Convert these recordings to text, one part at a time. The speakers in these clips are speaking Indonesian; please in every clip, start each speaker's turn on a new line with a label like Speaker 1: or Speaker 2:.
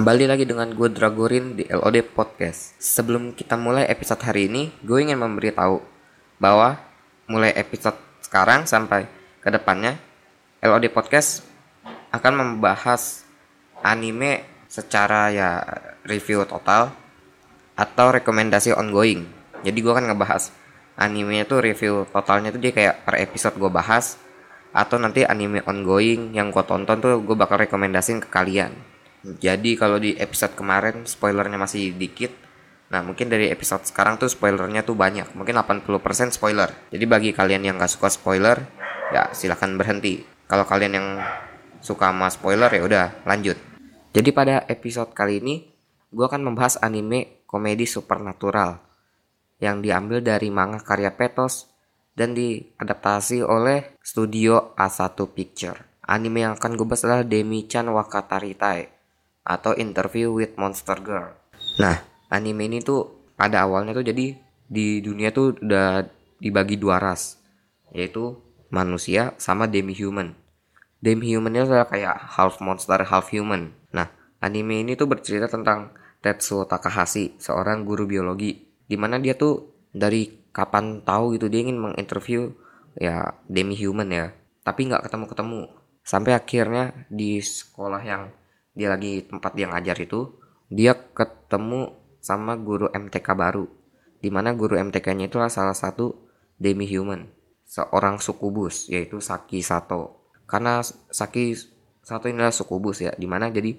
Speaker 1: Kembali lagi dengan gue Dragorin di LOD Podcast. Sebelum kita mulai episode hari ini, gue ingin memberitahu bahwa mulai episode sekarang sampai ke depannya, LOD Podcast akan membahas anime secara ya review total atau rekomendasi ongoing. Jadi gue akan ngebahas anime itu review totalnya tuh dia kayak per episode gue bahas atau nanti anime ongoing yang gue tonton tuh gue bakal rekomendasiin ke kalian. Jadi kalau di episode kemarin spoilernya masih dikit, nah mungkin dari episode sekarang tuh spoilernya tuh banyak, mungkin 80% spoiler. Jadi bagi kalian yang gak suka spoiler, ya silahkan berhenti. Kalau kalian yang suka sama spoiler ya udah lanjut. Jadi pada episode kali ini, gue akan membahas anime komedi supernatural yang diambil dari manga karya Petos dan diadaptasi oleh studio A1 Picture. Anime yang akan gue bahas adalah Demi-chan Wakataritai atau Interview with Monster Girl. Nah, anime ini tuh pada awalnya tuh jadi di dunia tuh udah dibagi dua ras, yaitu manusia sama demi-human. Demi-human itu adalah kayak half monster, half human. Nah, anime ini tuh bercerita tentang Tetsuo Takahashi, seorang guru biologi, di mana dia tuh dari kapan tahu gitu dia ingin menginterview ya demi human ya tapi nggak ketemu ketemu sampai akhirnya di sekolah yang dia lagi tempat dia ngajar itu dia ketemu sama guru MTK baru di mana guru MTK-nya itulah salah satu demi human seorang sukubus yaitu Saki Sato. Karena Saki Sato ini adalah sukubus ya di mana jadi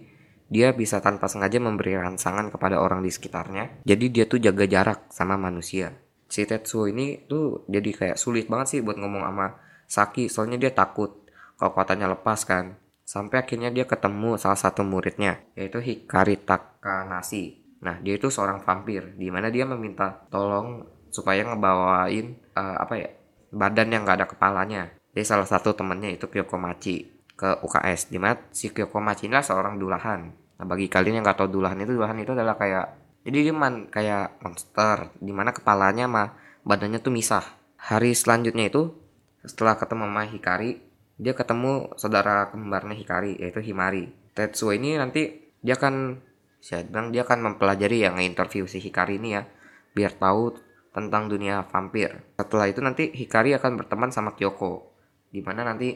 Speaker 1: dia bisa tanpa sengaja memberi rangsangan kepada orang di sekitarnya jadi dia tuh jaga jarak sama manusia. Si Tetsuo ini tuh jadi kayak sulit banget sih buat ngomong sama Saki soalnya dia takut kalau katanya lepas kan sampai akhirnya dia ketemu salah satu muridnya yaitu Hikari Takanashi nah dia itu seorang vampir di mana dia meminta tolong supaya ngebawain uh, apa ya badan yang gak ada kepalanya. Dia salah satu temennya itu Kyoko Machi ke UKS di mana si Kyoko Machi ini seorang dulahan. Nah bagi kalian yang gak tahu dulahan itu dulahan itu adalah kayak jadi dia man kayak monster di mana kepalanya sama badannya tuh misah. Hari selanjutnya itu setelah ketemu sama Hikari dia ketemu saudara kembarnya Hikari yaitu Himari. Tetsuo ini nanti dia akan saya bilang dia akan mempelajari yang interview si Hikari ini ya biar tahu tentang dunia vampir. Setelah itu nanti Hikari akan berteman sama Kyoko di mana nanti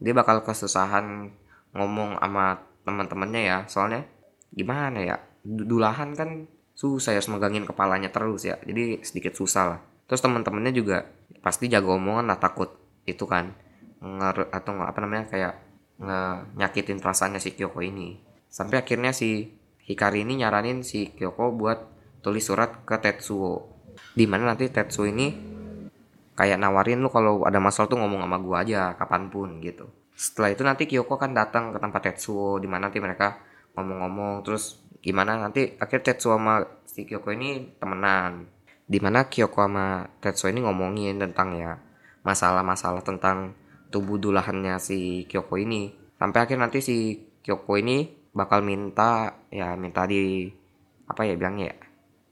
Speaker 1: dia bakal kesusahan ngomong sama teman-temannya ya. Soalnya gimana ya dulahan kan susah ya megangin kepalanya terus ya. Jadi sedikit susah lah. Terus teman-temannya juga pasti jago omongan lah takut. Itu kan nger atau apa namanya kayak nge nyakitin perasaannya si Kyoko ini. Sampai akhirnya si Hikari ini nyaranin si Kyoko buat tulis surat ke Tetsuo. Di mana nanti Tetsuo ini kayak nawarin lu kalau ada masalah tuh ngomong sama gua aja kapan pun gitu. Setelah itu nanti Kyoko kan datang ke tempat Tetsuo di mana nanti mereka ngomong-ngomong terus gimana nanti akhir Tetsuo sama si Kyoko ini temenan. Di mana Kyoko sama Tetsuo ini ngomongin tentang ya masalah-masalah tentang tubuh dulahannya si Kyoko ini. Sampai akhir nanti si Kyoko ini bakal minta ya minta di apa ya bilangnya ya?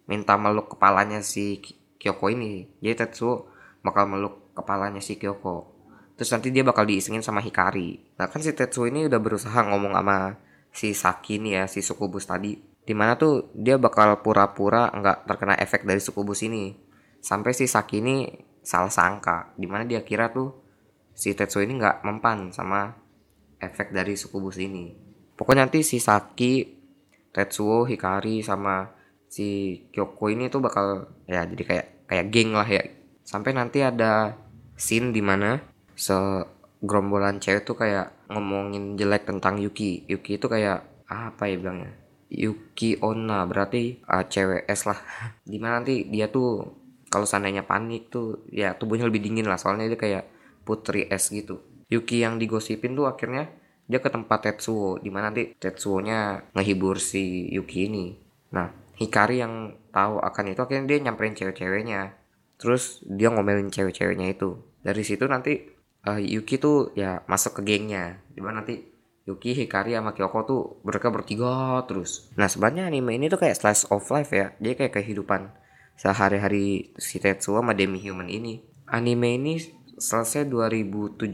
Speaker 1: Minta meluk kepalanya si Kyoko ini. Jadi Tetsuo bakal meluk kepalanya si Kyoko. Terus nanti dia bakal diisengin sama Hikari. Nah kan si Tetsuo ini udah berusaha ngomong sama si Saki nih ya si sukubus tadi. Di mana tuh dia bakal pura-pura nggak terkena efek dari sukubus ini. Sampai si Saki ini salah sangka. Di mana dia kira tuh si Tetsuo ini nggak mempan sama efek dari sukubus ini pokoknya nanti si Saki Tetsuo Hikari sama si Kyoko ini tuh bakal ya jadi kayak kayak geng lah ya sampai nanti ada scene di mana segerombolan cewek tuh kayak ngomongin jelek tentang Yuki. Yuki itu kayak apa ya bilangnya? Yuki Onna berarti uh, cewek es lah. Di mana nanti dia tuh kalau seandainya panik tuh ya tubuhnya lebih dingin lah soalnya dia kayak putri es gitu. Yuki yang digosipin tuh akhirnya dia ke tempat Tetsuo di mana nanti Tetsuo-nya ngehibur si Yuki ini. Nah Hikari yang tahu akan itu akhirnya dia nyamperin cewek-ceweknya. Terus dia ngomelin cewek-ceweknya itu. Dari situ nanti uh, Yuki tuh ya masuk ke gengnya di mana nanti Yuki, Hikari sama Kyoko tuh mereka bertiga terus. Nah sebenarnya anime ini tuh kayak slice of life ya, dia kayak kehidupan sehari-hari si Tetsuo sama Demi Human ini. Anime ini selesai 2017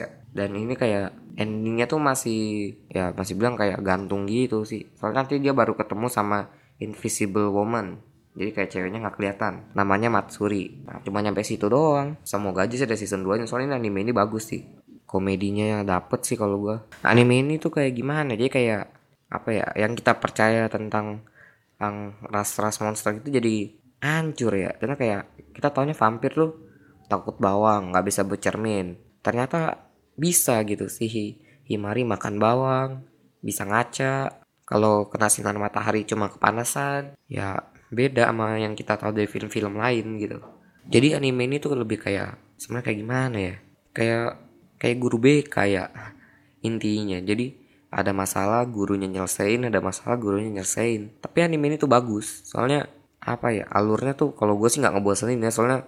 Speaker 1: ya, dan ini kayak endingnya tuh masih ya masih bilang kayak gantung gitu sih. Soalnya nanti dia baru ketemu sama Invisible Woman. Jadi kayak ceweknya nggak kelihatan. Namanya Matsuri. Nah, cuma nyampe situ doang. Semoga aja sih ada season 2 nya soalnya anime ini bagus sih. Komedinya yang dapet sih kalau gua. Anime ini tuh kayak gimana? Jadi kayak apa ya yang kita percaya tentang yang ras-ras monster itu jadi hancur ya. Karena kayak kita taunya vampir tuh takut bawang nggak bisa bercermin ternyata bisa gitu sih Himari makan bawang bisa ngaca. Kalau kena sinar matahari cuma kepanasan ya beda sama yang kita tahu dari film-film lain gitu. Jadi anime ini tuh lebih kayak sebenarnya kayak gimana ya? Kayak kayak guru BK kayak intinya. Jadi ada masalah gurunya nyelesain ada masalah gurunya nyelesain. Tapi anime ini tuh bagus soalnya apa ya alurnya tuh kalau gue sih nggak ngebosenin ya soalnya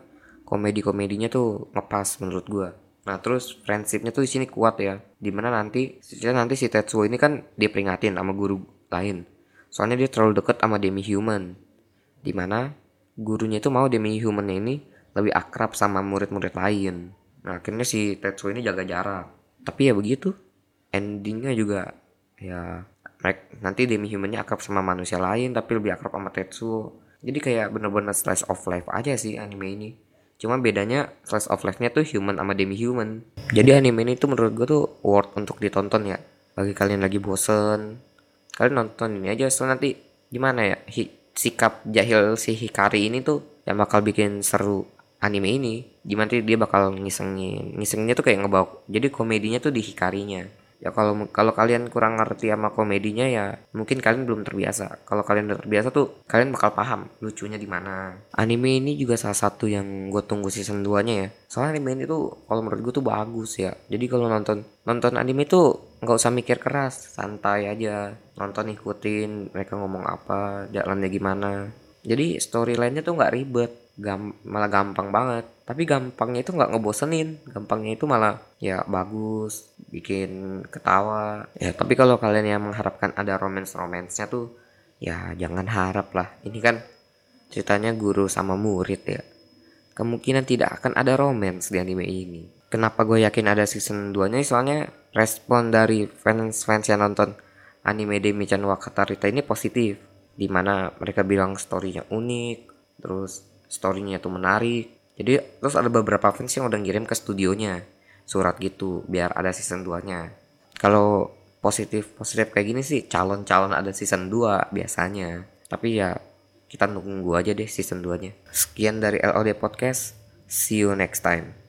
Speaker 1: komedi komedinya tuh ngepas menurut gue nah terus friendshipnya tuh di sini kuat ya di mana nanti nanti si Tetsuo ini kan diperingatin sama guru lain soalnya dia terlalu deket sama demi human di mana gurunya itu mau demi human ini lebih akrab sama murid-murid lain. Nah akhirnya si Tetsuo ini jaga jarak. Tapi ya begitu, endingnya juga ya nanti demi humannya akrab sama manusia lain tapi lebih akrab sama Tetsuo. Jadi kayak bener-bener slice of life aja sih anime ini. Cuma bedanya slice of life-nya tuh human sama demi human. Jadi anime ini tuh menurut gue tuh worth untuk ditonton ya. Bagi kalian lagi bosen, kalian nonton ini aja so nanti gimana ya sikap jahil si Hikari ini tuh yang bakal bikin seru anime ini gimana dia bakal ngisengin ngisengnya tuh kayak ngebawa jadi komedinya tuh di Hikarinya ya kalau kalau kalian kurang ngerti sama komedinya ya mungkin kalian belum terbiasa. Kalau kalian udah terbiasa tuh kalian bakal paham lucunya di mana. Anime ini juga salah satu yang gue tunggu season 2 nya ya. Soalnya anime ini tuh kalau menurut gue tuh bagus ya. Jadi kalau nonton nonton anime tuh nggak usah mikir keras. Santai aja. Nonton ikutin mereka ngomong apa jalannya gimana. Jadi storylinenya tuh nggak ribet gam malah gampang banget. Tapi gampangnya itu nggak ngebosenin. Gampangnya itu malah ya bagus bikin ketawa. Ya tapi kalau kalian yang mengharapkan ada romance romansnya tuh ya jangan harap lah. Ini kan ceritanya guru sama murid ya. Kemungkinan tidak akan ada romance di anime ini. Kenapa gue yakin ada season 2 nya soalnya respon dari fans-fans yang nonton anime Demi-chan Wakatarita ini positif. Di mana mereka bilang storynya unik terus storynya tuh menarik. Jadi terus ada beberapa fans yang udah ngirim ke studionya surat gitu biar ada season 2 nya kalau positif positif kayak gini sih calon-calon ada season 2 biasanya. Tapi ya kita nunggu aja deh season 2 nya sekian dari LOD Podcast. See you next time